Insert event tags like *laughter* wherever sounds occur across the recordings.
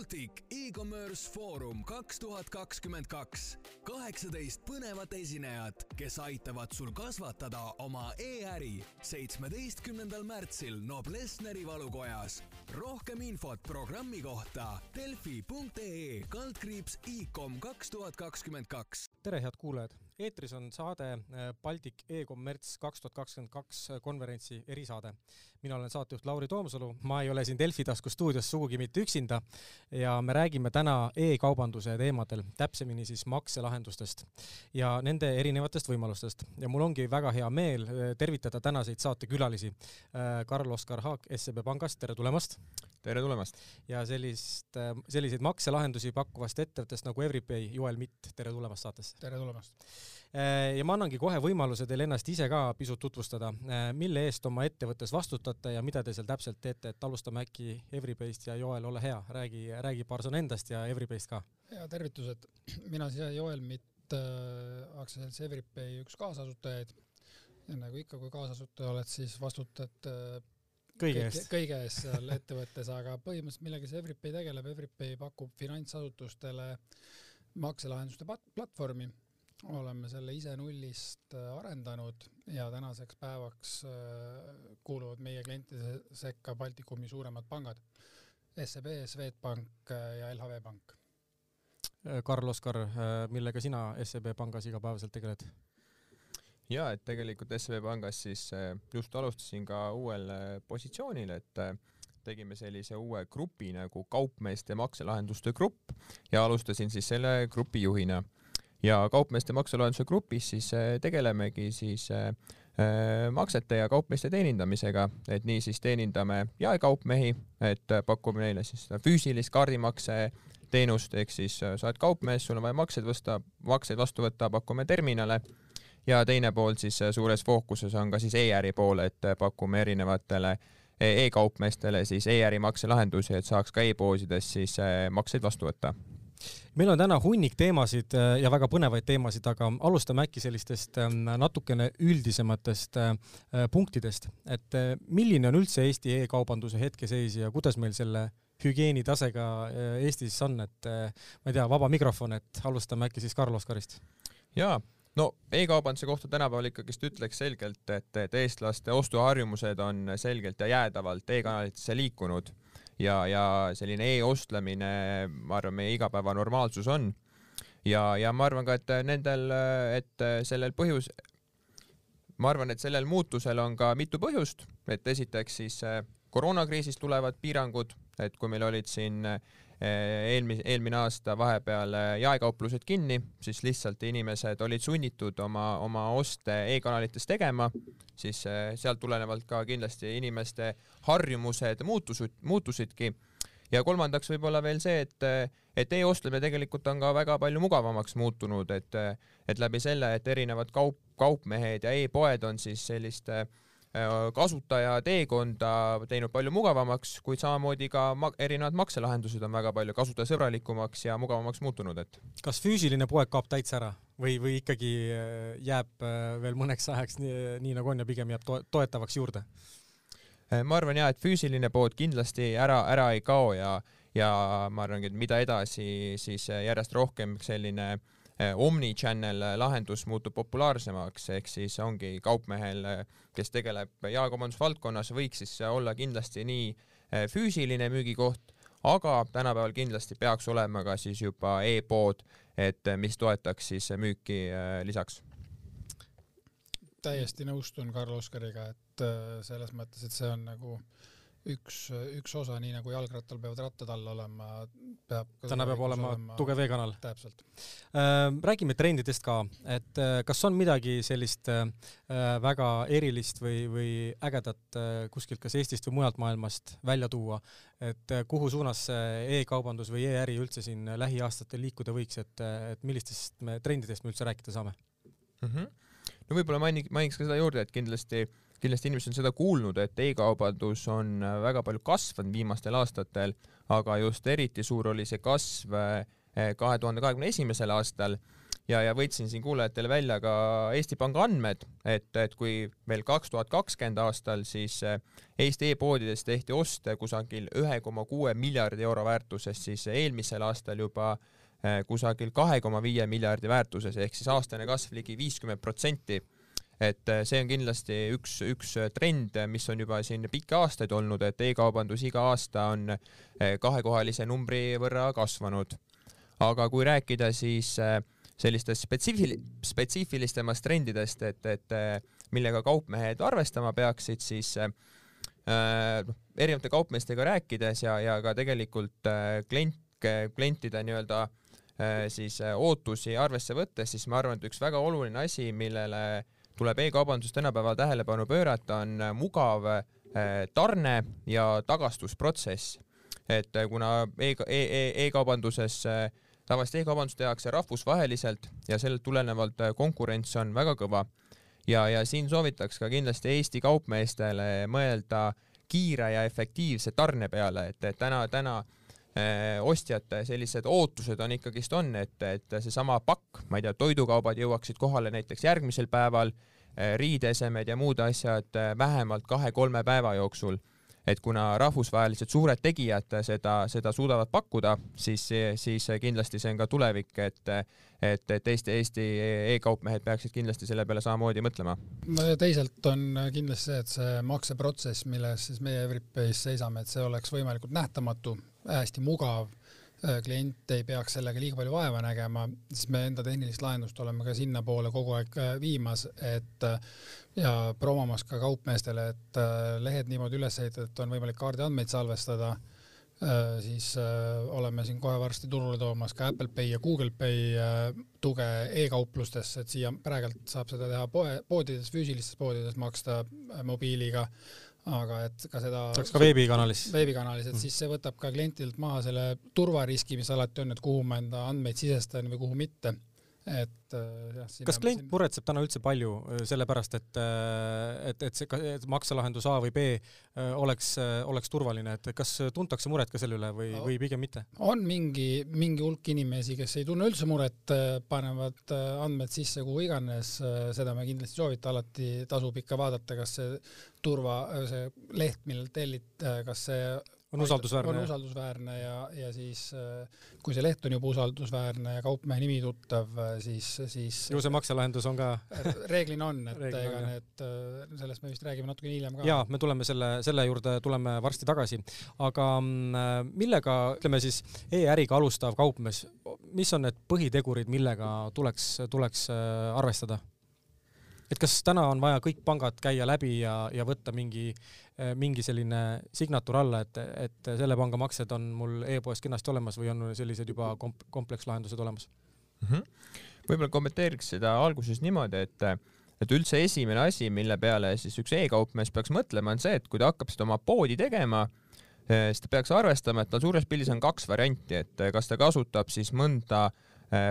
Baltic e-commerce foorum kaks tuhat kakskümmend kaks. kaheksateist põnevat esinejat, kes aitavad sul kasvatada oma e-äri. seitsmeteistkümnendal märtsil Noblessneri valukojas. rohkem infot programmi kohta delfi.ee kaldkriips e-com kaks tuhat kakskümmend kaks. tere, head kuulajad! Eetris on saade äh, Baltic e-kommerts kaks tuhat kakskümmend kaks konverentsi erisaade. mina olen saatejuht Lauri Toomsalu, ma ei ole siin Delfi tasku stuudios sugugi mitte üksinda ja me räägime täna e-kaubanduse teemadel, täpsemini siis makselahendustest ja nende erinevatest võimalustest. ja mul ongi väga hea meel äh, tervitada tänaseid saatekülalisi. Äh, Karl-Oskar Haak SEB Pangast, tere tulemast! Tere tulemast! ja sellist, selliseid makselahendusi pakkuvast ettevõttest nagu Everypay, Joel Mitt, tere tulemast saatesse! tere tulemast! Äh, ja ma annangi kohe võimaluse teile ennast ise ka pisut tutvustada, äh, mille eest oma ettevõttes vastutate ja mida te seal täpselt teete, et alustame äkki Everypayst ja Joel, ole hea, räägi, räägi paar sõna endast ja Everypayst ka. ja tervitused, *clears throat* mina siis Joel Mitt äh,, aktsiaselts Everypay üks kaasasutajaid. ja nagu ikka, kui kaasasutaja oled, siis vastutad äh, kõige eest, kõige eest seal ettevõttes, aga põhimõtteliselt millega see Everypay tegeleb, Everypay pakub finantsasutustele makselahenduste platvormi oleme selle ise nullist äh, arendanud ja tänaseks päevaks äh, kuuluvad meie klientide sekka Baltikumi suuremad pangad. SEB, Swedbank äh, ja LHV Pank. Karl-Oskar, millega sina SEB pangas igapäevaselt tegeled? Ja et tegelikult SEB pangas siis just alustasin ka uuel positsioonil, et tegime sellise uue grupi nagu kaupmeeste makselahenduste grupp ja alustasin siis selle grupi juhina. Ja kaupmeeste makselahenduse grupis siis äh, tegelemegi siis äh, äh, maksete ja kaupmeeste teenindamisega, et nii siis teenindame jaekaupmehi, et pakume neile siis seda füüsilist kaardimakse teenust, ehk siis sa oled kaupmees, sul on vaja makseid võsta, makseid vastu võtta, pakume terminale ja teine pool siis suures fookuses on ka siis e-äri pool, et pakume erinevatele e-kaupmeestele siis e-äri makselahendusi, et saaks ka e-poodides siis makseid vastu võtta. Meil on täna hunnik teemasid äh, ja väga põnevaid teemasid, aga alustame äkki sellistest ähm, natukene üldisematest äh, punktidest, et äh, milline on üldse Eesti e-kaubanduse hetkeseis ja kuidas meil selle hügieenitasega Eestis on, et ma ei tea, vaba mikrofon, et alustame äkki siis Karl Oskarist. jaa, no e-kaubanduse kohta tänapäeval ikkagist ütleks selgelt, et, et eestlaste ostuharjumused on selgelt ja jäädavalt e-kanalitesse liikunud. Ja, ja selline e-ostlemine, ma arvan, meie igapäeva normaalsus on. ja, ja ma arvan ka, et nendel, et sellel põhjus, ma arvan, et sellel muutusel on ka mitu põhjust, et esiteks siis eh, koroonakriisist tulevad piirangud, et kui meil olid siin eelmise, eelmine aasta vahepeal eh, jaekauplused kinni, siis lihtsalt inimesed olid sunnitud oma, oma oste e-kanalites tegema, siis eh, sealt tulenevalt ka kindlasti inimeste harjumused muutusid, muutusidki. Ja kolmandaks võib-olla veel see, et, et e-ostlemine tegelikult on ka väga palju mugavamaks muutunud, et, et läbi selle, et erinevad kaup, kaupmehed ja e-poed on siis selliste äh, Äh, kasutaja teekonda teinud palju mugavamaks, kuid samamoodi ka ma erinevad makselahendused on väga palju kasutajasõbralikumaks ja mugavamaks muutunud, et. kas füüsiline poeg kaob täitsa ära või, või ikkagi äh, jääb äh, veel mõneks ajaks nii, nii nagu on ja pigem jääb to toetavaks juurde? ma arvan ja, et füüsiline pood kindlasti ära, ära ei kao ja, ja ma arvangi, et mida edasi, siis järjest rohkem selline äh, omnichannel lahendus muutub populaarsemaks, ehk siis ongi kaupmehel, eh, kes tegeleb jaekaubandusvaldkonnas, võiks siis olla kindlasti nii eh, füüsiline müügikoht, aga tänapäeval kindlasti peaks olema ka siis juba e-pood, et mis toetaks siis müüki lisaks. täiesti nõustun Karl Oskariga, et selles mõttes, et see on nagu äh, üks, üks osa, nii nagu jalgrattal peavad rattad all olema, peab täna peab olema, olema tugev e-kanal. täpselt äh,. Räägime trendidest ka, et äh, kas on midagi sellist äh, väga erilist või, või ägedat äh, kuskilt kas Eestist või mujalt maailmast välja tuua, et äh, kuhu suunas e-kaubandus või e-äri üldse siin lähiaastatel liikuda võiks, et, et millistest me trendidest me üldse rääkida saame mm? -hmm. no võib-olla mainiks, mainiks ka seda juurde, et kindlasti äh, kindlasti inimesed on seda kuulnud, et e-kaubandus on väga palju kasvanud viimastel aastatel, aga just eriti suur oli see kasv äh, kahe tuhande kahekümne esimesel aastal. Ja, ja võtsin siin kuulajatele välja ka Eesti Panga andmed, et, et kui veel kaks tuhat kakskümmend aastal siis äh, Eesti e-poodides tehti oste kusagil ühe koma kuue miljardi euro väärtuses, siis eelmisel aastal juba äh, kusagil kahe koma viie miljardi väärtuses ehk siis aastane kasv ligi viiskümmend protsenti et äh, see on kindlasti üks, üks trend, mis on juba siin pikki aastaid olnud, et e-kaubandus iga aasta on kahekohalise numbri võrra kasvanud. aga kui rääkida siis äh, sellistest spetsiifil-, spetsiifilisemast trendidest, et, et millega kaupmehed arvestama peaksid, siis äh, noh, erinevate kaupmeestega rääkides ja, ja ka tegelikult äh, klient, klientide nii-öelda äh, siis äh, ootusi arvesse võttes, siis ma arvan, et üks väga oluline asi, millele tuleb e-kaubanduses tänapäeval tähelepanu pöörata, on mugav äh, tarne ja tagastusprotsess. et äh, kuna e-kaubanduses e e e tavaliselt e-kaubandust tehakse rahvusvaheliselt ja sellest tulenevalt äh, konkurents on väga kõva. ja, ja siin soovitaks ka kindlasti Eesti kaupmeestele mõelda kiire ja efektiivse tarne peale, et täna, täna äh, ostjate sellised ootused on ikkagist on, et, et seesama pakk, ma ei tea, toidukaubad jõuaksid kohale näiteks järgmisel päeval, äh, riideesemed ja muud asjad äh, vähemalt kahe-kolme päeva jooksul et kuna rahvusvahelised suured tegijad seda, seda suudavad pakkuda, siis, siis kindlasti see on ka tulevik, et, et, et Eesti, Eesti e-kaupmehed peaksid kindlasti selle peale samamoodi mõtlema. no ja teisalt on kindlasti see, et see makseprotsess, milles siis meie Everipay's seisame, et see oleks võimalikult nähtamatu, hästi mugav Äh, klient ei peaks sellega liiga palju vaeva nägema, siis me enda tehnilist lahendust oleme ka sinnapoole kogu aeg äh, viimas, et äh, ja promomas ka kaupmeestele, et lehed niimoodi üles ehitada, et on võimalik kaardiandmeid salvestada, siis oleme siin kohe varsti turule toomas ka Apple Pay ja Google Pay tuge e-kauplustesse, et siia praegult saab seda teha poe, poodides, füüsilistes poodides maksta mobiiliga aga et ka seda saaks ka veebikanalis. veebikanalis, et mm. siis see võtab ka klientidelt maha selle turvariski, mis alati on, et kuhu ma enda andmeid sisestan või kuhu mitte et äh, jah. kas klient siin... muretseb täna üldse palju äh, sellepärast, et, äh, et, et see et makselahendus A või B oleks, oleks turvaline, et kas tuntakse muret ka selle üle või no,, või pigem mitte? on mingi, mingi hulk inimesi, kes ei tunne üldse muret, panevad andmed sisse kuhu iganes, seda me kindlasti soovita, alati tasub ikka vaadata, kas see turva, see leht, millelt tellid, kas see on usaldusväärne. on usaldusväärne ja, ja siis kui see leht on juba usaldusväärne ja kaupmehe nimi tuttav, siis, siis ju see makselahendus on ka reeglina on, et reeglina ega need, sellest me vist räägime natuke hiljem ka. jaa, me tuleme selle, selle juurde tuleme varsti tagasi. aga mm, millega, ütleme siis e-äriga alustav kaupmees, mis on need põhitegurid, millega tuleks, tuleks äh, arvestada? Et kas täna on vaja kõik pangad käia läbi ja, ja võtta mingi Äh, mingi selline signatuur alla, et, et selle panga maksed on mul e-poes kenasti olemas või on sellised juba komp-, komplekslahendused olemas mm -hmm.? võib-olla kommenteeriks seda alguses niimoodi, et et üldse esimene asi, mille peale siis üks e-kaupmees peaks mõtlema, on see, et kui ta hakkab seda oma poodi tegema, eh, siis ta peaks arvestama, et tal suures pildis on kaks varianti, et kas ta kasutab siis mõnda eh,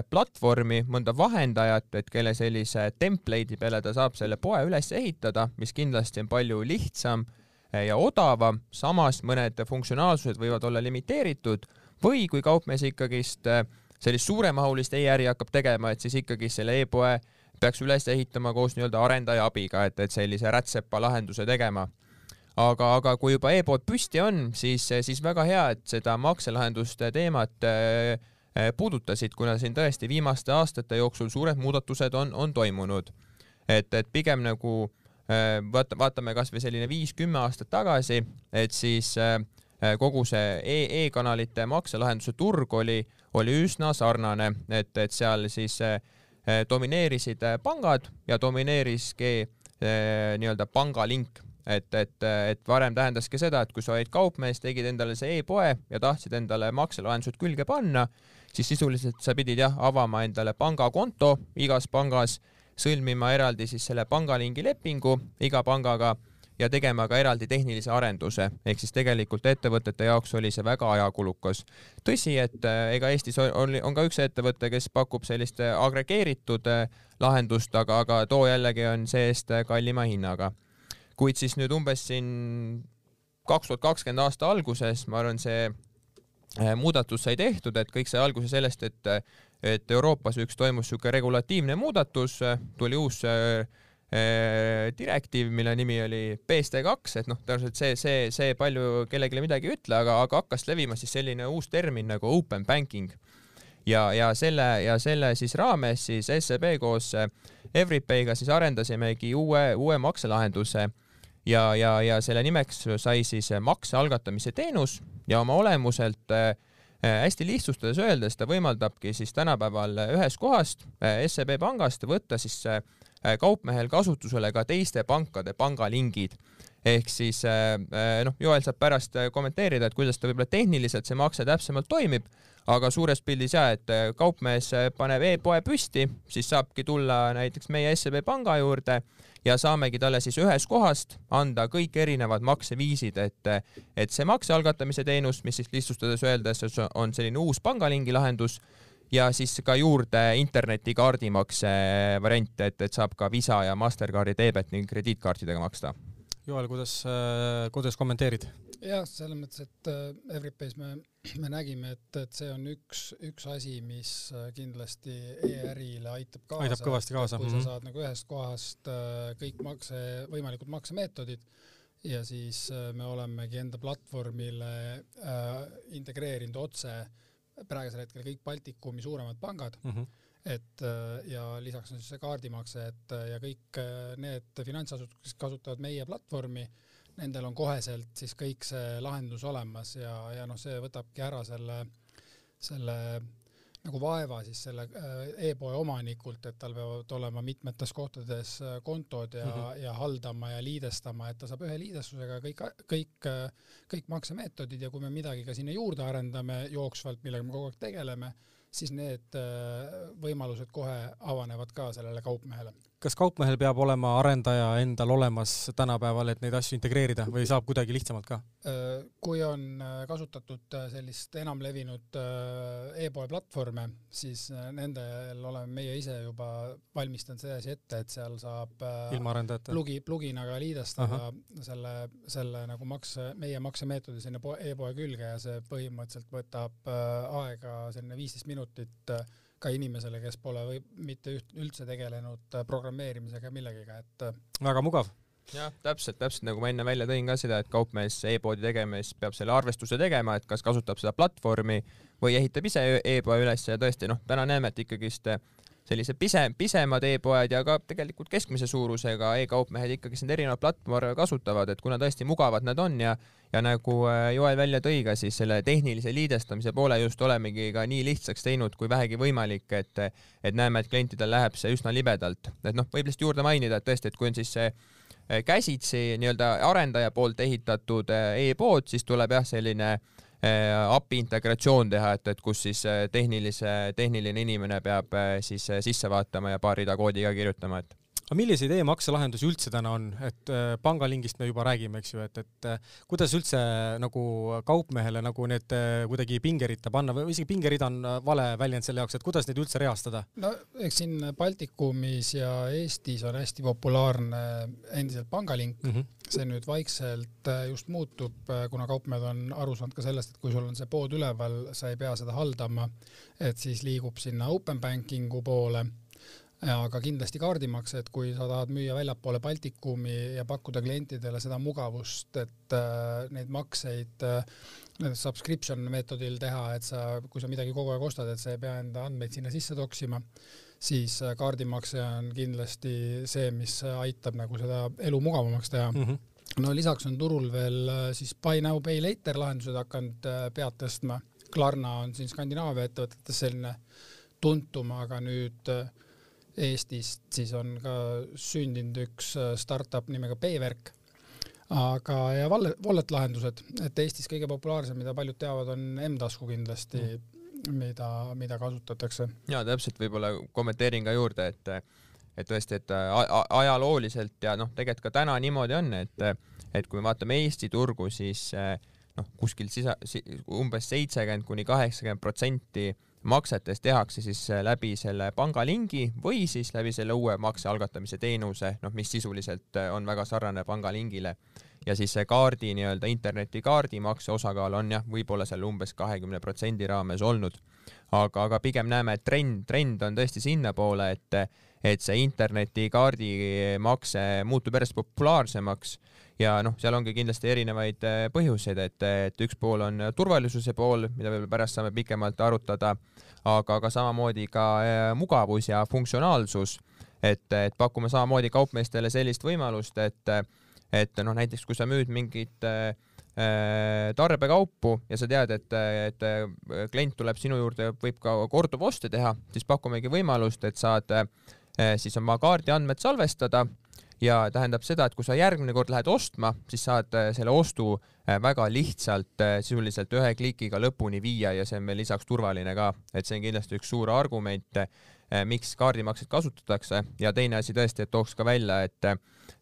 platvormi, mõnda vahendajat, et kelle sellise template'i peale ta saab selle poe üles ehitada, mis kindlasti on palju lihtsam Eh, ja odavam, samas mõned funktsionaalsused võivad olla limiteeritud või kui kaupmees ikkagist eh, sellist suuremahulist e-äri hakkab tegema, et siis ikkagi selle e-poe peaks üles ehitama koos nii-öelda arendaja abiga, et, et sellise rätsepa lahenduse tegema. aga, aga kui juba e-pood püsti on, siis, siis väga hea, et seda makselahenduste teemat eh, puudutasid, kuna siin tõesti viimaste aastate jooksul suured muudatused on, on toimunud. et, et pigem nagu Äh, vaata, vaatame kasvõi selline viis-kümme aastat tagasi, et siis äh, äh, kogu see e e-kanalite makselahenduse turg oli, oli üsna sarnane, et, et seal siis domineerisid pangad ja domineeriski nii-öelda pangalink et, et, et varem tähendaski seda, et kui sa olid kaupmees, tegid endale see e-poe ja tahtsid endale makselahendused külge panna, siis sisuliselt sa pidid jah, avama endale pangakonto igas pangas sõlmima eraldi siis selle pangalingi lepingu iga pangaga ja tegema ka eraldi tehnilise arenduse, ehk siis tegelikult ettevõtete jaoks oli see väga ajakulukas. tõsi, et äh, ega Eestis on, on ka üks ettevõte, kes pakub sellist äh, agregeeritud äh, lahendust, aga, aga too jällegi on see-eest kallima hinnaga. Kuid siis nüüd umbes siin kaks tuhat kakskümmend aasta alguses, ma arvan, see muudatus sai tehtud, et kõik sai alguse sellest, et et Euroopas üks toimus niisugune regulatiivne muudatus, tuli uus direktiiv, mille nimi oli BSD2, et noh, tõenäoliselt see, see, see palju kellelegi midagi ei ütle, aga, aga hakkas levima siis selline uus termin nagu open banking. ja, ja selle ja selle siis raames siis SEB koos Everypay'ga siis arendasimegi uue, uue makselahenduse ja, ja, ja selle nimeks sai siis makse algatamise teenus. Ja oma olemuselt äh, hästi lihtsustades öeldes ta võimaldabki siis tänapäeval ühest kohast äh, SEB pangast võtta siis äh, kaupmehel kasutusele ka teiste pankade pangalingid. Ehk siis noh, Joel saab pärast kommenteerida, et kuidas ta võib-olla tehniliselt see makse täpsemalt toimib, aga suures pildis ja, et kaupmees paneb e-poe püsti, siis saabki tulla näiteks meie SEB panga juurde ja saamegi talle siis ühest kohast anda kõik erinevad makseviisid, et, et see makse algatamise teenus, mis siis lihtsustades öeldes on selline uus pangalingi lahendus ja siis ka juurde interneti kaardimakse variant, et, et saab ka Visa ja Mastercardi debet ning krediitkaartidega maksta. Joel, kuidas, kuidas kommenteerid? jah, selles mõttes, et äh, Everypays me, me nägime, et, et see on üks, üks asi, mis äh, kindlasti e-ärile aitab kaasa. aitab kõvasti kaasa. kui sa saad nagu ühest kohast äh, kõik makse, võimalikud maksemeetodid ja siis me olemegi enda platvormile äh, integreerinud otse praegusel hetkel kõik Baltikumi suuremad pangad mm. -hmm et ja lisaks on siis see kaardimakse, et ja kõik need finantsasutused, kes kasutavad meie platvormi, nendel on koheselt siis kõik see lahendus olemas ja, ja noh, see võtabki ära selle, selle nagu vaeva siis selle äh, e-poe omanikult, et tal peavad olema mitmetes kohtades äh, kontod ja mm, -hmm. ja haldama ja liidestama, et ta saab ühe liidestusega kõik, kõik, äh, kõik maksemeetodid ja kui me midagi ka sinna juurde arendame jooksvalt, millega me kogu aeg tegeleme, siis need võimalused kohe avanevad ka sellele kaupmehele kas kaupmehel peab olema arendaja endal olemas tänapäeval, et neid asju integreerida või saab kuidagi lihtsamalt ka? Äh, kui on äh, kasutatud äh, sellist enamlevinud e-poe platvorme, siis nendel oleme meie ise juba valmistanud sedasi ette, et seal saab ilma arendajata plugi, pluginaga liidestada Aha. selle, selle nagu makse, meie maksemeetodi sinna e-poe külge ja see põhimõtteliselt võtab aega selline viisteist minutit ka inimesele, kes pole või mitte üht, üldse tegelenud äh, programmeerimisega millegagi, et. Äh, väga mugav. jah, täpselt, täpselt nagu ma enne välja tõin ka seda, et kaupmees e-poodi tegemas peab selle arvestuse tegema, et kas kasutab seda platvormi või ehitab ise e-poe üles ja tõesti noh, täna näeme, et ikkagist äh, sellised pise, pisemad e-poed ja ka tegelikult keskmise suurusega e-kaupmehed ikkagi neid erinevaid platvorme kasutavad, et kuna tõesti mugavad nad on ja ja nagu äh, Joel välja tõi ka, siis selle tehnilise liidestamise poole just olemegi ka nii lihtsaks teinud kui vähegi võimalik, et et näeme, et klientidel läheb see üsna libedalt, et noh, võib lihtsalt juurde mainida, et tõesti, et kui on siis see äh, käsitsi nii-öelda arendaja poolt ehitatud äh, e-pood, siis tuleb jah, selline Äh, API integratsioon teha, et, et kus siis äh, tehnilise, tehniline inimene peab äh, siis sisse vaatama ja paar rida koodi ka kirjutama, et aga milliseid e-makselahendusi üldse täna on, et äh, pangalingist me juba räägime, eks ju, et, et äh, kuidas üldse nagu kaupmehele nagu need äh, kuidagi pingeritta panna või isegi pingerida on vale väljend selle jaoks, et kuidas neid üldse reastada? no eks siin Baltikumis ja Eestis on hästi populaarne endiselt pangalink mm, -hmm. see nüüd vaikselt just muutub, kuna kaupmehed on aru saanud ka sellest, et kui sul on see pood üleval, sa ei pea seda haldama, et siis liigub sinna open banking'u poole aga kindlasti kaardimakse, et kui sa tahad müüa väljapoole Baltikumi ja pakkuda klientidele seda mugavust, et äh, neid makseid äh, subscription meetodil teha, et sa, kui sa midagi kogu aeg ostad, et sa ei pea enda andmeid sinna sisse toksima, siis äh, kaardimakse on kindlasti see, mis aitab nagu seda elu mugavamaks teha mm. -hmm no lisaks on turul veel äh, siis buy now, pay later lahendused hakanud äh, pead tõstma. Klarna on siin Skandinaavia ettevõtetes selline tuntum, aga nüüd äh, Eestist, siis on ka sündinud üks äh, startup nimega Payverk. aga, ja wallet, wallet lahendused, et Eestis kõige populaarsem, mida paljud teavad, on M-tasku kindlasti mm., mida, mida kasutatakse. ja täpselt, võib-olla kommenteerin ka juurde, et et tõesti, et ajalooliselt ja noh, tegelikult ka täna niimoodi on, et et kui me vaatame Eesti turgu, siis noh, kuskil sisa, umbes seitsekümmend kuni kaheksakümmend protsenti maksetes tehakse siis äh, läbi selle pangalingi või siis läbi selle uue makse algatamise teenuse, noh, mis sisuliselt äh, on väga sarnane pangalingile. ja siis see kaardi nii-öelda internetikaardi makse osakaal on jah, võib-olla seal umbes kahekümne protsendi raames olnud. aga, aga pigem näeme, et trend, trend on tõesti sinnapoole, et et see internetikaardi makse muutub järjest populaarsemaks. Ja noh, seal ongi kindlasti erinevaid äh, põhjuseid, et, et üks pool on turvalisuse pool, mida võib-olla pärast saame pikemalt arutada, aga, aga samamoodi ka äh, mugavus ja funktsionaalsus, et, et pakume samamoodi kaupmeestele sellist võimalust, et, et noh, näiteks kui sa müüd mingit äh, tarbekaupu ja sa tead, et, et klient tuleb sinu juurde, võib ka korduvoste teha, siis pakumegi võimalust, et saad Eh, siis oma kaardiandmed salvestada ja tähendab seda, et kui sa järgmine kord lähed ostma, siis saad eh, selle ostu eh, väga lihtsalt sisuliselt ühe klikiga lõpuni viia ja see on veel lisaks turvaline ka, et see on kindlasti üks suur argument, miks kaardimakseid kasutatakse. Ja teine asi tõesti, et tooks ka välja, et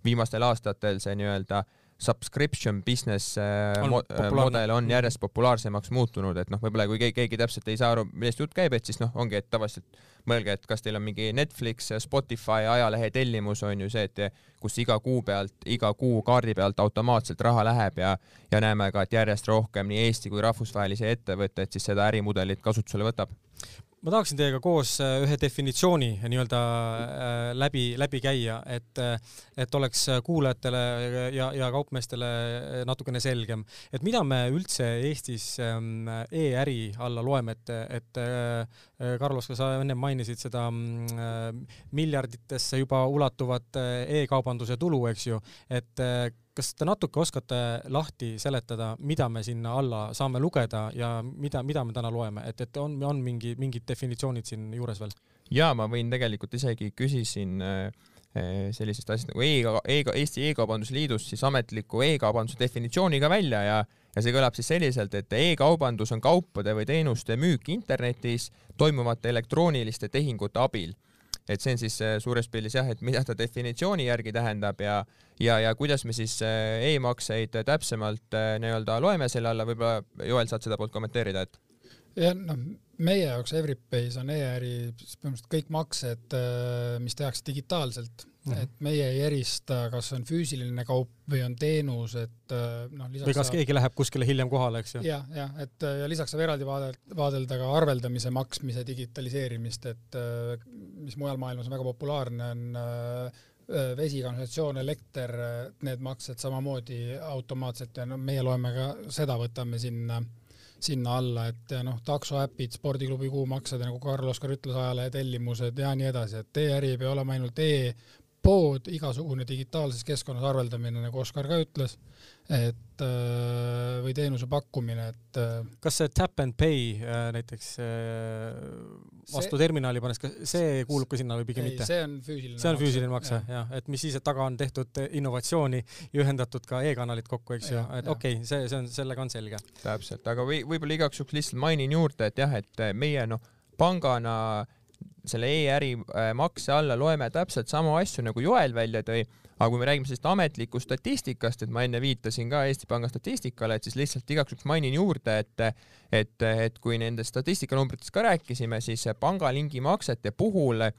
viimastel aastatel see nii-öelda subscription business on mo mudel on järjest populaarsemaks muutunud, et noh, võib-olla kui keegi, keegi täpselt ei saa aru, millest jutt käib, et siis noh, ongi, et tavaliselt mõelge, et kas teil on mingi Netflix, Spotify ajalehe tellimus on ju see, et kus iga kuu pealt, iga kuu kaardi pealt automaatselt raha läheb ja ja näeme ka, et järjest rohkem nii Eesti kui rahvusvahelisi ettevõtteid siis seda ärimudelit kasutusele võtab ma tahaksin teiega koos äh, ühe definitsiooni nii-öelda äh, läbi, läbi käia, et, äh, et oleks kuulajatele ja, ja kaupmeestele natukene selgem, et mida me üldse Eestis ähm, e-äri alla loeme, et, et Carlos, ka sa ennem mainisid seda miljarditesse juba ulatuvat e-kaubanduse tulu, eks ju, et kas te natuke oskate lahti seletada, mida me sinna alla saame lugeda ja mida, mida me täna loeme, et, et on, on mingi, mingid definitsioonid siin juures veel? jaa, ma võin tegelikult isegi küsisin äh, äh, sellisest asjast nagu e, e, Eesti E-kaubanduse Liidust siis ametliku e-kaubanduse definitsiooni ka välja ja ja see kõlab siis selliselt, et e-kaubandus on kaupade või teenuste müük internetis toimuvate elektrooniliste tehingute abil et see on siis äh, suures pildis jah, et mida ta definitsiooni järgi tähendab ja ja, ja kuidas me siis äh, e-makseid täpsemalt äh, nii-öelda loeme selle alla, võib-olla Joel, saad seda poolt kommenteerida, et? jah, noh, meie jaoks Everypays on e-äri põhimõtteliselt kõik maksed, mis tehakse digitaalselt -hmm. et meie ei erista, kas on füüsiline kaup või on teenus, et noh, lisaks või kas saab... keegi läheb kuskile hiljem kohale, eks ju ja,. jah, jah, et ja lisaks saab eraldi vaadelda, vaadelda ka arveldamise maksmise digitaliseerimist, et mis mujal maailmas on väga populaarne, on vesi, kanalisatsioon, elekter, need maksed samamoodi automaatselt ja no meie loeme ka seda, võtame sinna, sinna alla, et noh, taksoäpid, spordiklubi kuumaksed, nagu Carlos ka ütles, ajalehe tellimused ja nii edasi, et e-äri ei pea olema ainult e-pood, igasugune digitaalses keskkonnas arveldamine, nagu Oskar ka ütles et äh, või teenuse pakkumine, et äh, kas see tap and pay äh, näiteks vastu see, terminali pannes, kas see kuulub ka sinna või pigem ei, mitte? see on füüsiline see on füüsiline makse, jah, et mis siis, et taga on tehtud innovatsiooni ja ühendatud ka e-kanalid kokku, eks ju, et okei okay,, see, see on, sellega on selge. täpselt, aga või võib-olla igaks juhuks lihtsalt mainin juurde, et jah, et meie noh, pangana selle e-äri makse alla loeme täpselt samu asju, nagu Joel välja tõi. Aga kui me räägime sellest ametlikust statistikast, et ma enne viitasin ka Eesti Panga statistikale, et siis lihtsalt igaks juhuks mainin juurde, et et, et kui nendest statistikanumbritest ka rääkisime, siis pangalingi maksete puhul eh,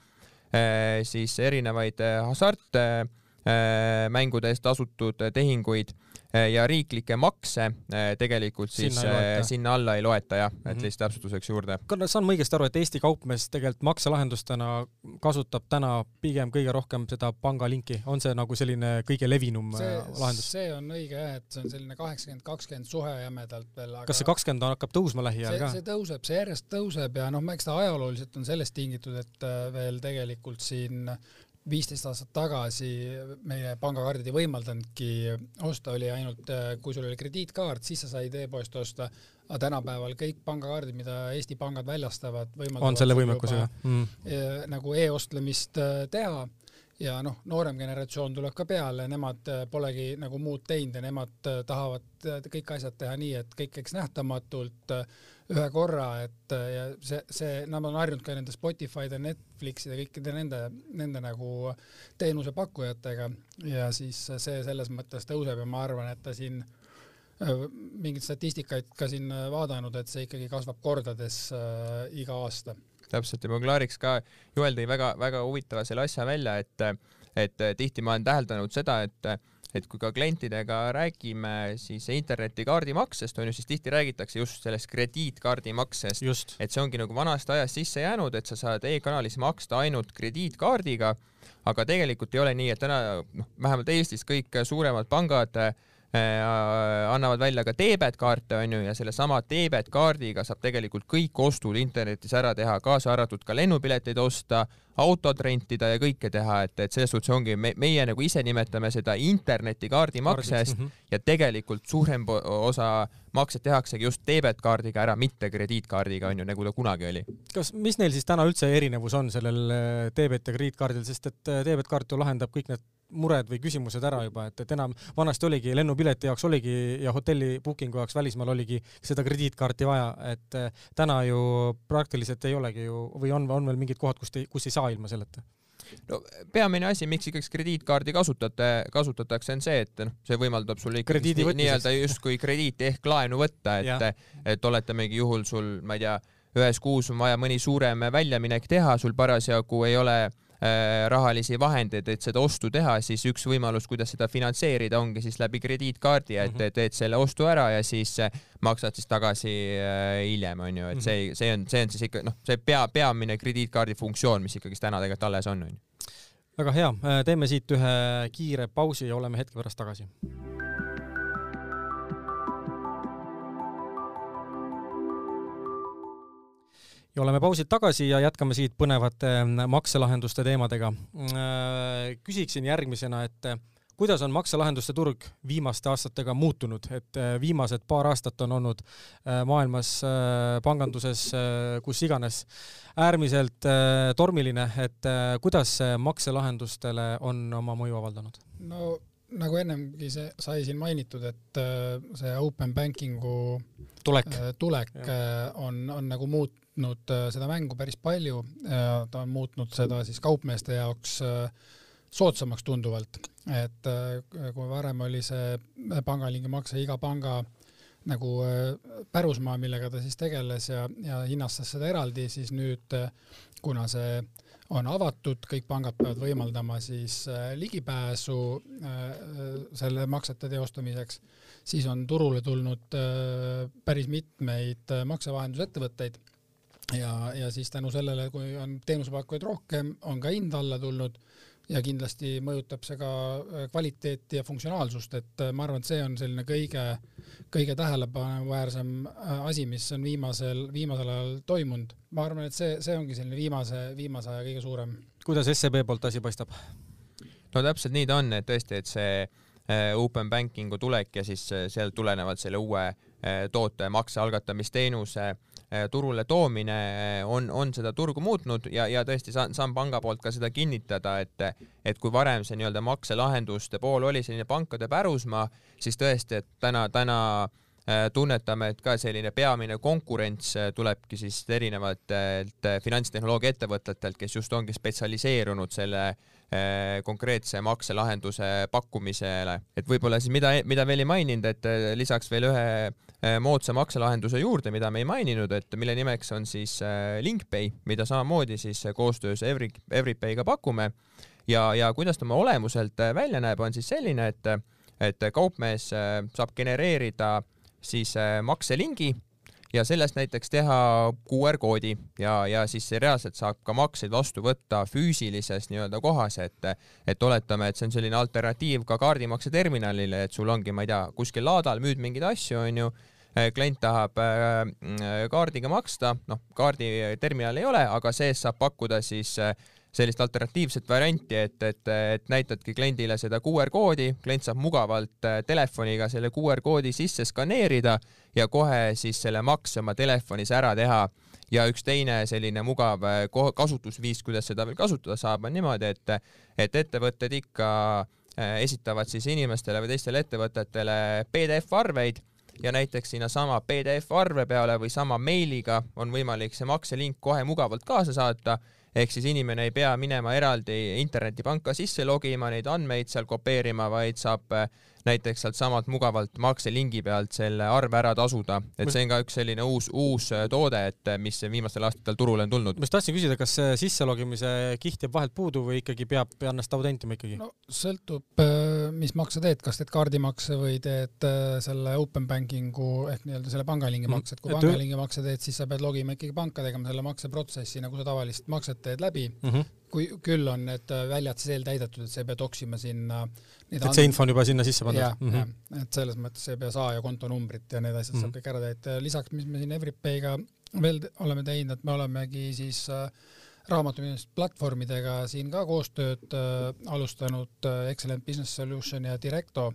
siis erinevaid eh, hasartmängude eest tasutud tehinguid Eh, ja riiklikke makse eh, tegelikult siis sinna, eh, sinna alla ei loeta jah, et mm -hmm. lihtsalt täpsustuseks juurde. saan ma õigesti aru, et Eesti kaupmees tegelikult makselahendustena kasutab täna pigem kõige rohkem seda pangalinki, on see nagu selline kõige levinum see, lahendus? see on õige jah, et see on selline kaheksakümmend, kakskümmend suhe jämedalt veel aga.... kas see kakskümmend hakkab tõusma lähiajal ka? see tõuseb, see järjest tõuseb ja noh, eks ta ajalooliselt on sellest tingitud, et veel tegelikult siin viisteist aastat tagasi meie pangakaardid ei võimaldanudki osta, oli ainult, kui sul oli krediitkaart, siis sa said e-poest osta, aga tänapäeval kõik pangakaardid, mida Eesti pangad väljastavad, võimaldavad on selle võimekusega mm. E, nagu e-ostlemist äh, teha ja noh, noorem generatsioon tuleb ka peale, nemad äh, polegi nagu muud teinud ja nemad äh, tahavad kõik asjad teha nii, et kõik käiks nähtamatult ühe korra, et ja see, see, nad on harjunud ka nende Spotify'de, Netflixide, kõikide nende, nende nagu teenusepakkujatega ja siis see selles mõttes tõuseb ja ma arvan, et ta siin äh, mingit statistikaid ka siin vaadanud, et see ikkagi kasvab kordades äh, iga aasta. Täpselt ja ma klaariks ka, Joel tõi väga-väga huvitava selle asja välja, et et tihti ma olen täheldanud seda, et et kui ka klientidega räägime siis internetikaardimaksest on ju, siis tihti räägitakse just sellest krediitkaardimaksest, et see ongi nagu vanast ajast sisse jäänud, et sa saad e-kanalis maksta ainult krediitkaardiga, aga tegelikult ei ole nii, et täna noh, vähemalt Eestis kõik suuremad pangad Äh, annavad välja ka debetkaarte onju ja sellesama debetkaardiga saab tegelikult kõik ostud internetis ära teha, kaasa arvatud ka lennupileteid osta, autot rentida ja kõike teha, et, et selles suhtes ongi me, meie nagu ise nimetame seda internetikaardi maksest mm -hmm. ja tegelikult suurem osa makset tehaksegi just debetkaardiga ära, mitte krediitkaardiga onju, nagu ta kunagi oli. kas, mis neil siis täna üldse erinevus on sellel äh, debet ja krediitkaardil, sest et äh, debetkaart ju lahendab kõik need mured või küsimused ära juba, et, et enam vanasti oligi lennupileti jaoks oligi ja hotelli booking'u jaoks välismaal oligi seda krediitkaarti vaja, et eh, täna ju praktiliselt ei olegi ju või on, on veel mingid kohad, kust ei, kus ei saa ilma selleta? no peamine asi, miks ikkagi krediitkaardi kasutate, kasutatakse, on see, et noh, see võimaldab sul ikkagi nii-öelda justkui krediiti ehk laenu võtta, et, et oletamegi juhul sul, ma ei tea, ühes kuus on vaja mõni suurem väljaminek teha, sul parasjagu ei ole Äh, rahalisi vahendeid, et seda ostu teha, siis üks võimalus, kuidas seda finantseerida, ongi siis läbi krediitkaardi, et mhm. teed selle ostu ära ja siis äh, maksad siis tagasi äh, hiljem, onju, et see, mhm. see on, see on siis ikka noh, see pea, peamine krediitkaardi funktsioon, mis ikkagist täna tegelikult alles on, onju. väga hea, teeme siit ühe kiire pausi ja oleme hetke pärast tagasi ja oleme pausilt tagasi ja jätkame siit põnevate mm, makselahenduste teemadega. Äh, küsiksin järgmisena, et äh, kuidas on makselahenduste turg viimaste aastatega muutunud, et äh, viimased paar aastat on olnud maailmas panganduses, kus iganes, äärmiselt tormiline, et kuidas see makselahendustele on oma mõju avaldanud? no nagu ennemgi see sai siin mainitud, et see open banking'u tulek, tulek on, on nagu muut-, muutnud äh, seda mängu päris palju, ta on muutnud seda siis kaupmeeste jaoks äh, soodsamaks tunduvalt, et äh, kui varem oli see pangalingi makse iga panga nagu pärusmaa, millega ta siis tegeles ja, ja hinnastas seda eraldi, siis nüüd, kuna see on avatud, kõik pangad peavad võimaldama siis ligipääsu selle maksete teostamiseks, siis on turule tulnud päris mitmeid maksevahendusettevõtteid. Ja, ja siis tänu sellele, kui on teenusepakkujaid rohkem, on ka hind alla tulnud ja kindlasti mõjutab see ka äh, kvaliteeti ja funktsionaalsust, et äh, ma arvan, et see on selline kõige, kõige tähelepanuväärsem äh, asi, mis on viimasel, viimasel ajal toimunud. ma arvan, et see, see ongi selline viimase, viimase aja kõige suurem. kuidas SEB poolt asi paistab? no täpselt nii ta on, et tõesti, et see open banking'u tulek ja siis sealt tulenevalt selle uue toote makse algatamisteenuse Äh, turule toomine äh, on, on seda turgu muutnud ja, ja tõesti saan, saan panga poolt ka seda kinnitada, et, et kui varem see nii-öelda makselahenduste pool oli selline pankade pärusmaa, siis tõesti, et täna, täna äh, tunnetame, et ka selline peamine konkurents tulebki siis erinevatelt finantstehnoloogia ettevõtetelt, kes just ongi spetsialiseerunud selle konkreetse makselahenduse pakkumisele, et võib-olla siis mida, mida veel ei maininud, et lisaks veel ühe Äh, moodsa makselahenduse juurde, mida me ei maininud, et mille nimeks on siis äh, Linkpay, mida samamoodi siis äh, koostöös Every, Everypay'ga pakume. ja, ja kuidas ta oma olemuselt välja näeb, on siis selline, et, et kaupmees saab genereerida siis makselingi ja sellest näiteks teha QR koodi ja, ja siis reaalselt saab ka makseid vastu võtta füüsilises nii-öelda kohas, et, et oletame, et see on selline alternatiiv ka kaardimakseterminalile, et sul ongi, ma ei tea, kuskil laadal müüd mingeid asju, onju klient tahab äh, kaardiga maksta, noh, kaarditerminali ei ole, aga sees saab pakkuda siis äh, sellist alternatiivset varianti, et, et, et näitadki kliendile seda QR koodi, klient saab mugavalt äh, telefoniga selle QR koodi sisse skaneerida ja kohe siis selle makse oma telefonis ära teha. ja üks teine selline mugav äh, kasutusviis, kuidas seda veel kasutada saab, on niimoodi, et, et ettevõtted ikka äh, esitavad siis inimestele või teistele ettevõtetele PDF-arveid ja näiteks sinnasama PDF-arve peale või sama meiliga on võimalik see makselink kohe mugavalt kaasa saata ehk siis inimene ei pea minema eraldi internetipanka sisse logima, neid andmeid seal kopeerima, vaid saab näiteks sealtsamalt mugavalt makselingi pealt selle arve ära tasuda, et see on ka üks selline uus, uus toode, et mis viimastel aastatel turule on tulnud. ma just tahtsin küsida, kas sisselogimise kiht jääb vahelt puudu või ikkagi peab ennast autentima ikkagi? no sõltub, mis makse teed, kas teed kaardimakse või teed selle open banking'u ehk nii-öelda selle pangalingi makse, et kui et pangalingi makse teed, siis sa pead logima ikkagi panka tegema selle makseprotsessi, nagu sa tavalist makset teed läbi mm. -hmm kui küll on need väljad siis eeltäidetud, et sa ei pea toksima sinna et see info on juba sinna sisse pandud? jah mm -hmm., et selles mõttes ei pea saa- ja kontonumbrit ja need asjad mm -hmm. saab kõik ära täita. lisaks, mis me siin Everipay'ga veel oleme teinud, et me olemegi siis äh, raamatupidamisplatvormidega siin ka koostööd äh, alustanud äh,, Excellent Business Solution ja Directo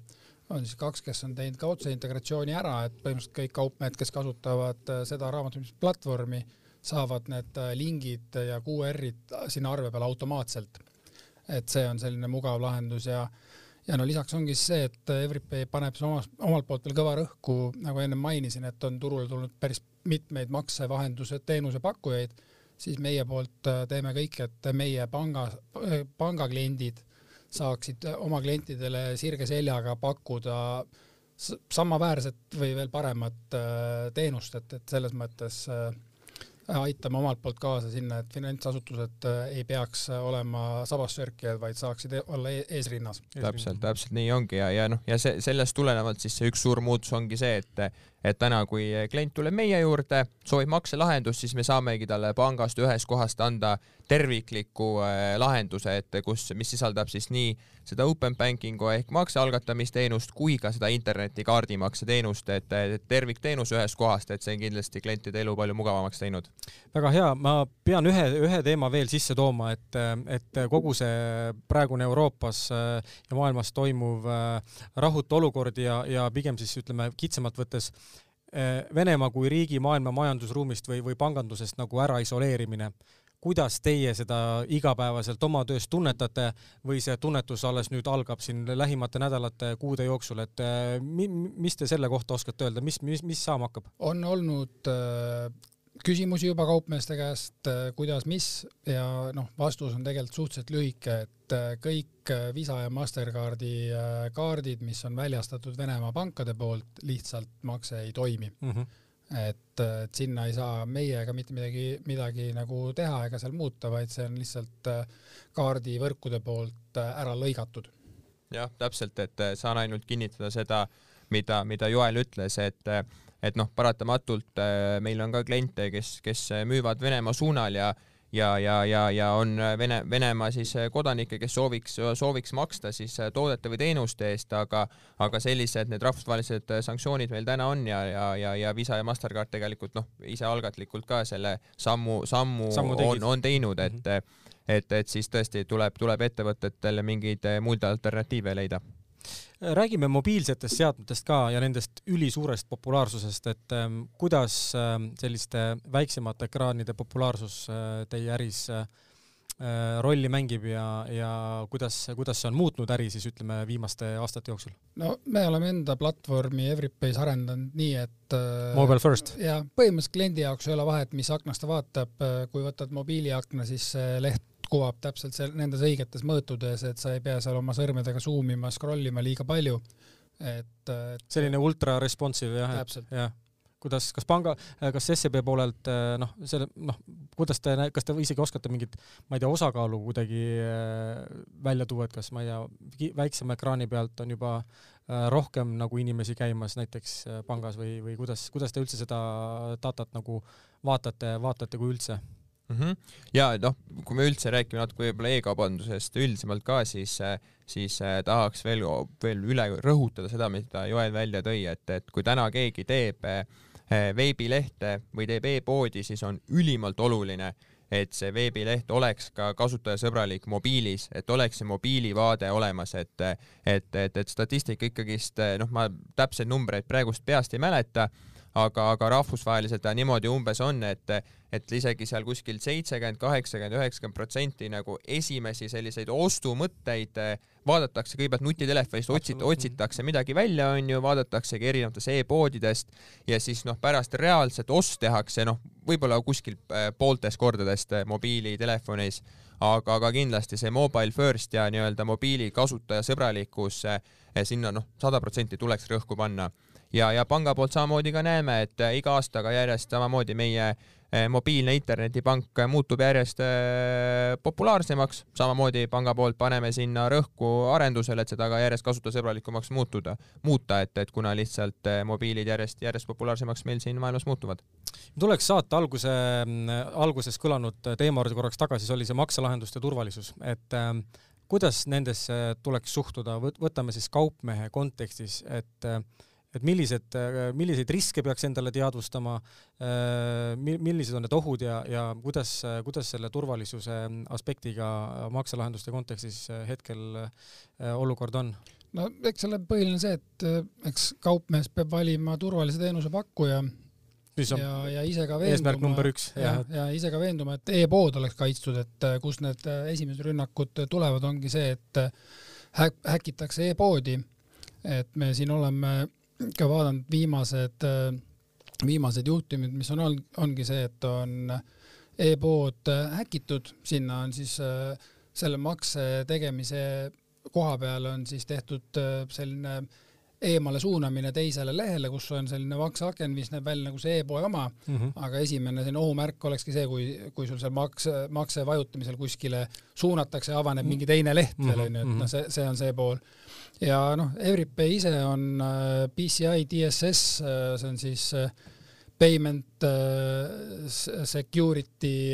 on siis kaks, kes on teinud ka otseintegratsiooni ära, et põhimõtteliselt kõik kaupmehed, kes kasutavad äh, seda raamatupidamisplatvormi, saavad need äh, lingid ja QR-id sinna arve peale automaatselt. et see on selline mugav lahendus ja ja no lisaks ongi see, et Everipay paneb omas, omalt poolt veel kõva rõhku, nagu enne mainisin, et on turule tulnud päris mitmeid maksevahenduse teenusepakkujaid, siis meie poolt äh, teeme kõik, et meie panga, äh, pangakliendid saaksid oma klientidele sirge seljaga pakkuda samaväärset või veel paremat äh, teenust, et, et selles mõttes aitame omalt poolt kaasa sinna, et finantsasutused äh, ei peaks äh, olema sabassörkijad, vaid saaksid e-, olla e-, eesrinnas. täpselt, täpselt nii ongi ja, ja noh, ja see, sellest tulenevalt siis see üks suur muutus ongi see, et et täna, kui klient tuleb meie juurde, soovib makselahendust, siis me saamegi talle pangast ühest kohast anda tervikliku äh, lahenduse, et kus, mis sisaldab siis nii seda open banking'u ehk makse algatamisteenust kui ka seda interneti kaardimakse teenust, et, tervikteenus ühest kohast, et see on kindlasti klientide elu palju mugavamaks teinud. väga hea, ma pean ühe, ühe teema veel sisse tooma, et, et kogu see praegune Euroopas äh, ja maailmas toimuv äh, rahutu olukord ja, ja pigem siis ütleme kitsamalt võttes Venemaa kui riigi maailma majandusruumist või, või pangandusest nagu ära isoleerimine. kuidas teie seda igapäevaselt oma töös tunnetate või see tunnetus alles nüüd algab siin lähimate nädalate, kuude jooksul, et eh, mi, mis te selle kohta oskate öelda, mis, mis, mis saama hakkab? on olnud äh, küsimusi juba kaupmeeste käest, äh, kuidas, mis ja noh, vastus on tegelikult suhteliselt lühike, et äh, kõik äh, Visa ja Mastercardi kaardid, mis on väljastatud Venemaa pankade poolt, lihtsalt makse ei toimi mm. -hmm. et, et sinna ei saa meie ega mitte midagi, midagi nagu teha ega seal muuta, vaid see on lihtsalt kaardivõrkude poolt ära lõigatud. jah, täpselt, et saan ainult kinnitada seda, mida, mida Joel ütles, et et noh, paratamatult äh, meil on ka kliente, kes, kes müüvad Venemaa suunal ja ja, ja, ja, ja on Vene, Venemaa siis kodanikke, kes sooviks, sooviks maksta siis toodete või teenuste eest, aga, aga sellised need rahvusvahelised sanktsioonid meil täna on ja, ja, ja, ja Visa ja Mastercard tegelikult noh, isealgatlikult ka selle sammu, sammu, sammu on, on teinud, et mm, -hmm. et, et siis tõesti tuleb, tuleb ettevõtetele mingeid muid alternatiive leida räägime mobiilsetest seadmetest ka ja nendest ülisuurest populaarsusest, et ähm, kuidas äh, selliste väiksemate ekraanide populaarsus äh, teie äris äh, rolli mängib ja, ja kuidas, kuidas see on muutnud äri siis ütleme viimaste aastate jooksul? no me oleme enda platvormi Everypays arendanud nii, et äh, Mobile first? ja põhimõtteliselt kliendi jaoks ei ole vahet, mis aknast ta vaatab, äh, kui võtad mobiiliakna, siis see leht kuvab täpselt seal nendes õigetes mõõtudes, et sa ei pea seal oma sõrmedega zoom ima, scroll ima liiga palju. et, et selline ultra responsive jah, jah kuidas, kas panga, kas SEB poolelt noh, selle noh, kuidas te, kas te isegi oskate mingit, ma ei tea, osakaalu kuidagi äh, välja tuua, et kas ma ei tea, väiksema ekraani pealt on juba äh, rohkem nagu inimesi käimas näiteks pangas või, või kuidas, kuidas te üldse seda datat nagu vaatate, vaatate, kui üldse? Mm. -hmm. ja noh, kui me üldse räägime natuke võib-olla e-kaubandusest üldisemalt ka, siis, siis äh, tahaks veel, veel üle rõhutada seda, mida Joel välja tõi, et, et kui täna keegi teeb äh, veebilehte või teeb e-poodi, siis on ülimalt oluline, et see veebileht oleks ka kasutajasõbralik mobiilis, et oleks see mobiilivaade olemas, et, et, et, et statistika ikkagist, noh, ma täpseid numbreid praegust peast ei mäleta aga, aga rahvusvaheliselt ta niimoodi umbes on, et, et isegi seal kuskil seitsekümmend, kaheksakümmend, üheksakümmend protsenti nagu esimesi selliseid ostumõtteid eh, vaadatakse kõigepealt nutitelefonist, otsit-, otsitakse midagi välja, onju, vaadataksegi erinevatest e-poodidest ja siis noh, pärast reaalset ost tehakse, noh, võib-olla kuskil pooltest kordadest mobiilitelefonis, aga, aga kindlasti see mobile first ja nii-öelda mobiili kasutajasõbralikkus, sinna noh, sada protsenti tuleks rõhku panna ja, ja panga poolt samamoodi ka näeme, et äh, iga aastaga järjest samamoodi meie äh, mobiilne internetipank muutub järjest äh, populaarsemaks, samamoodi panga poolt paneme sinna rõhku arendusele, et seda ka järjest kasutajasõbralikumaks muutuda, muuta, et, et kuna lihtsalt mobiilid järjest, järjest populaarsemaks meil siin maailmas muutuvad. tuleks saate alguse, alguses kõlanud teema juurde korraks tagasi, see oli see makselahenduste turvalisus, et äh, kuidas nendesse tuleks suhtuda, võtame siis kaupmehe kontekstis, et äh, et millised, milliseid riske peaks endale teadvustama, millised on need ohud ja, ja kuidas, kuidas selle turvalisuse aspektiga makselahenduste kontekstis hetkel olukord on? no eks selle põhiline see, et eks kaupmees peab valima turvalise teenusepakkuja ja, ja ise ka veenduma, eesmärk number üks. ja, ja ise ka veenduma, et e-pood oleks kaitstud, et kust need esimesed rünnakud tulevad, ongi see, et häk-, häkitakse e-poodi, et me siin oleme ka vaadanud viimased, äh, viimased juhtumid, mis on olnud, ongi see, et on e-pood häkitud, sinna on siis äh, selle makse tegemise koha peal on siis tehtud äh, selline eemale suunamine teisele lehele, kus on selline makseaken, mis näeb välja nagu see e-poe oma mm, -hmm. aga esimene selline ohumärk olekski see, kui, kui sul seal makse, makse vajutamisel kuskile suunatakse ja avaneb mingi teine leht veel onju, et noh, see, see on see pool. Ja noh, Everipay ise on äh, PCI DSS, äh, see on siis äh, payment security,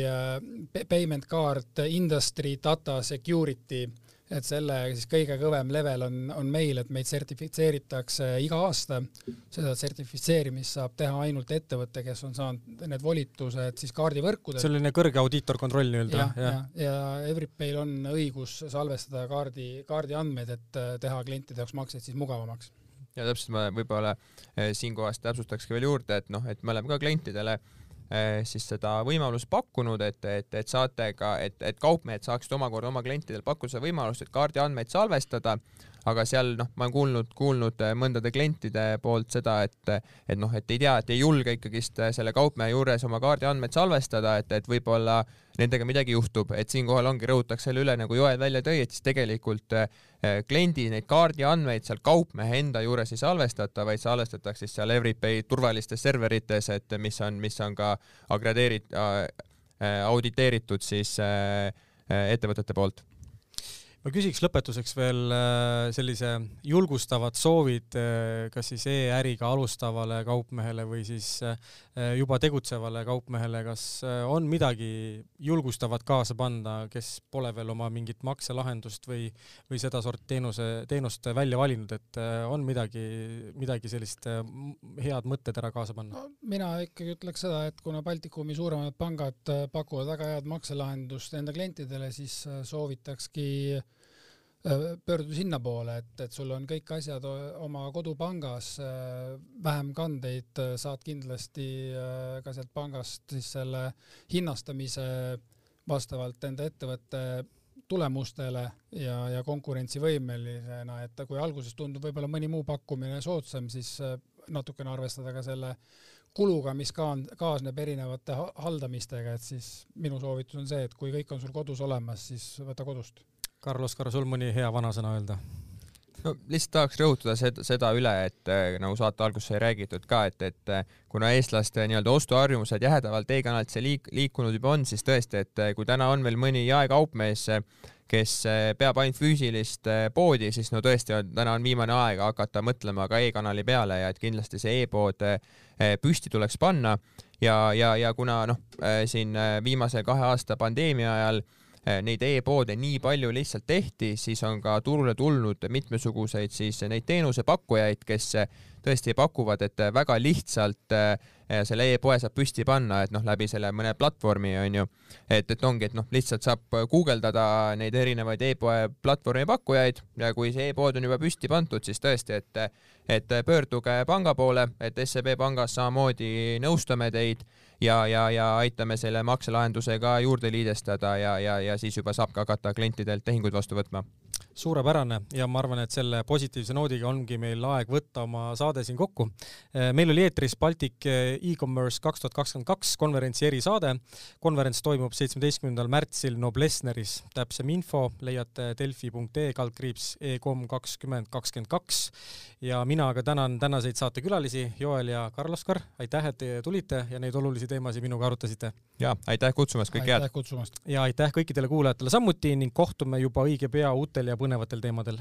payment card industry data security et selle siis kõige kõvem level on, on meil, et meid sertifitseeritakse iga aasta. seda sertifitseerimist saab teha ainult ettevõte, kes on saanud need volitused siis kaardivõrkudelt. selline kõrge audiitorkontroll nii-öelda. ja, ja, ja, ja Everipayl on õigus salvestada kaardi, kaardiandmeid, et äh, teha klientide jaoks makseid siis mugavamaks. ja täpselt ma võib-olla äh, siinkohas täpsustakski veel juurde, et noh, et me oleme ka klientidele äh, siis seda võimalust pakkunud, et, et, et saate ka, et, et kaupmehed saaksid omakorda oma klientidel pakkuda seda võimalust, et kaardiandmeid salvestada. Aga seal noh, ma olen kuulnud, kuulnud äh, mõndade klientide poolt seda, et, et noh, et ei tea, et ei julge ikkagist äh, selle kaupmehe juures oma kaardiandmeid salvestada, et, et võib-olla nendega midagi juhtub, et siinkohal ongi, rõhutaks selle üle, nagu Joel välja tõi, et siis tegelikult äh, kliendi neid kaardiandmeid seal kaupmehe enda juures ei salvestata, vaid salvestatakse siis seal Everypay turvalistes serverites, et mis on, mis on ka agredeerit- äh,, auditeeritud siis äh, ettevõtete poolt ma küsiks lõpetuseks veel äh, sellise julgustavad soovid äh, kas siis e-äriga alustavale kaupmehele või siis äh, juba tegutsevale kaupmehele, kas on midagi julgustavat kaasa panna, kes pole veel oma mingit makselahendust või, või sedasorti teenuse, teenust välja valinud, et on midagi, midagi sellist head mõtted ära kaasa panna no,? mina ikkagi ütleks seda, et kuna Baltikumi suuremad pangad pakuvad väga head makselahendust enda klientidele, siis soovitakski Äh, pöördu sinnapoole, et, et sul on kõik asjad oma kodupangas, äh, vähem kandeid, äh, saad kindlasti ka sealt pangast siis selle hinnastamise vastavalt enda ettevõtte tulemustele ja, ja konkurentsivõimelisena, et kui alguses tundub võib-olla mõni muu pakkumine soodsam, siis natukene arvestada ka selle kuluga, mis ka kaasneb erinevate haldamistega, et siis minu soovitus on see, et kui kõik on sul kodus olemas, siis võta kodust Carlos, kas sul mõni hea vanasõna öelda? no lihtsalt tahaks rõhutada seda, seda üle, et äh, nagu saate alguses sai räägitud ka, et, et äh, kuna eestlaste nii-öelda ostuharjumused jäädavalt e-kanalisse liik-, liikunud juba on, siis tõesti, et äh, kui täna on veel mõni jaekaupmees, kes peab ainult füüsilist poodi, siis no tõesti on, täna on viimane aeg hakata mõtlema ka e-kanali peale ja et kindlasti see e-pood püsti tuleks panna ja, ja, ja kuna noh, siin viimase kahe aasta pandeemia ajal Eh, neid e-poode nii palju lihtsalt tehti, siis on ka turule tulnud mitmesuguseid siis neid teenusepakkujaid, kes tõesti pakuvad, et väga lihtsalt selle e-poe saab püsti panna, et noh, läbi selle mõne platvormi onju, et, et ongi, et noh, lihtsalt saab guugeldada neid erinevaid e-poe platvormi pakkujaid ja kui see e-pood on juba püsti pandud, siis tõesti, et, et pöörduge panga poole, et SEB pangas samamoodi nõustame teid ja, ja, ja aitame selle makselahendusega juurde liidestada ja, ja, ja siis juba saab ka hakata klientidelt tehinguid vastu võtma suurepärane ja ma arvan, et selle positiivse noodiga ongi meil aeg võtta oma saade siin kokku. meil oli eetris Baltic e-commerce kaks tuhat kakskümmend kaks konverentsi erisaade. konverents toimub seitsmeteistkümnendal märtsil Noblessneris. täpsem info leiate delfi.ee kaldkriips e-kom kakskümmend kakskümmend kaks. ja mina aga tänan tänaseid saatekülalisi, Joel ja Karl-Oskar, aitäh, et te tulite ja neid olulisi teemasid minuga arutasite. ja aitäh kutsumast, kõike head! aitäh kutsumast! ja aitäh kõikidele kuulajatele samuti ning kohtume juba õige pea uutel ja põnevatel teemadel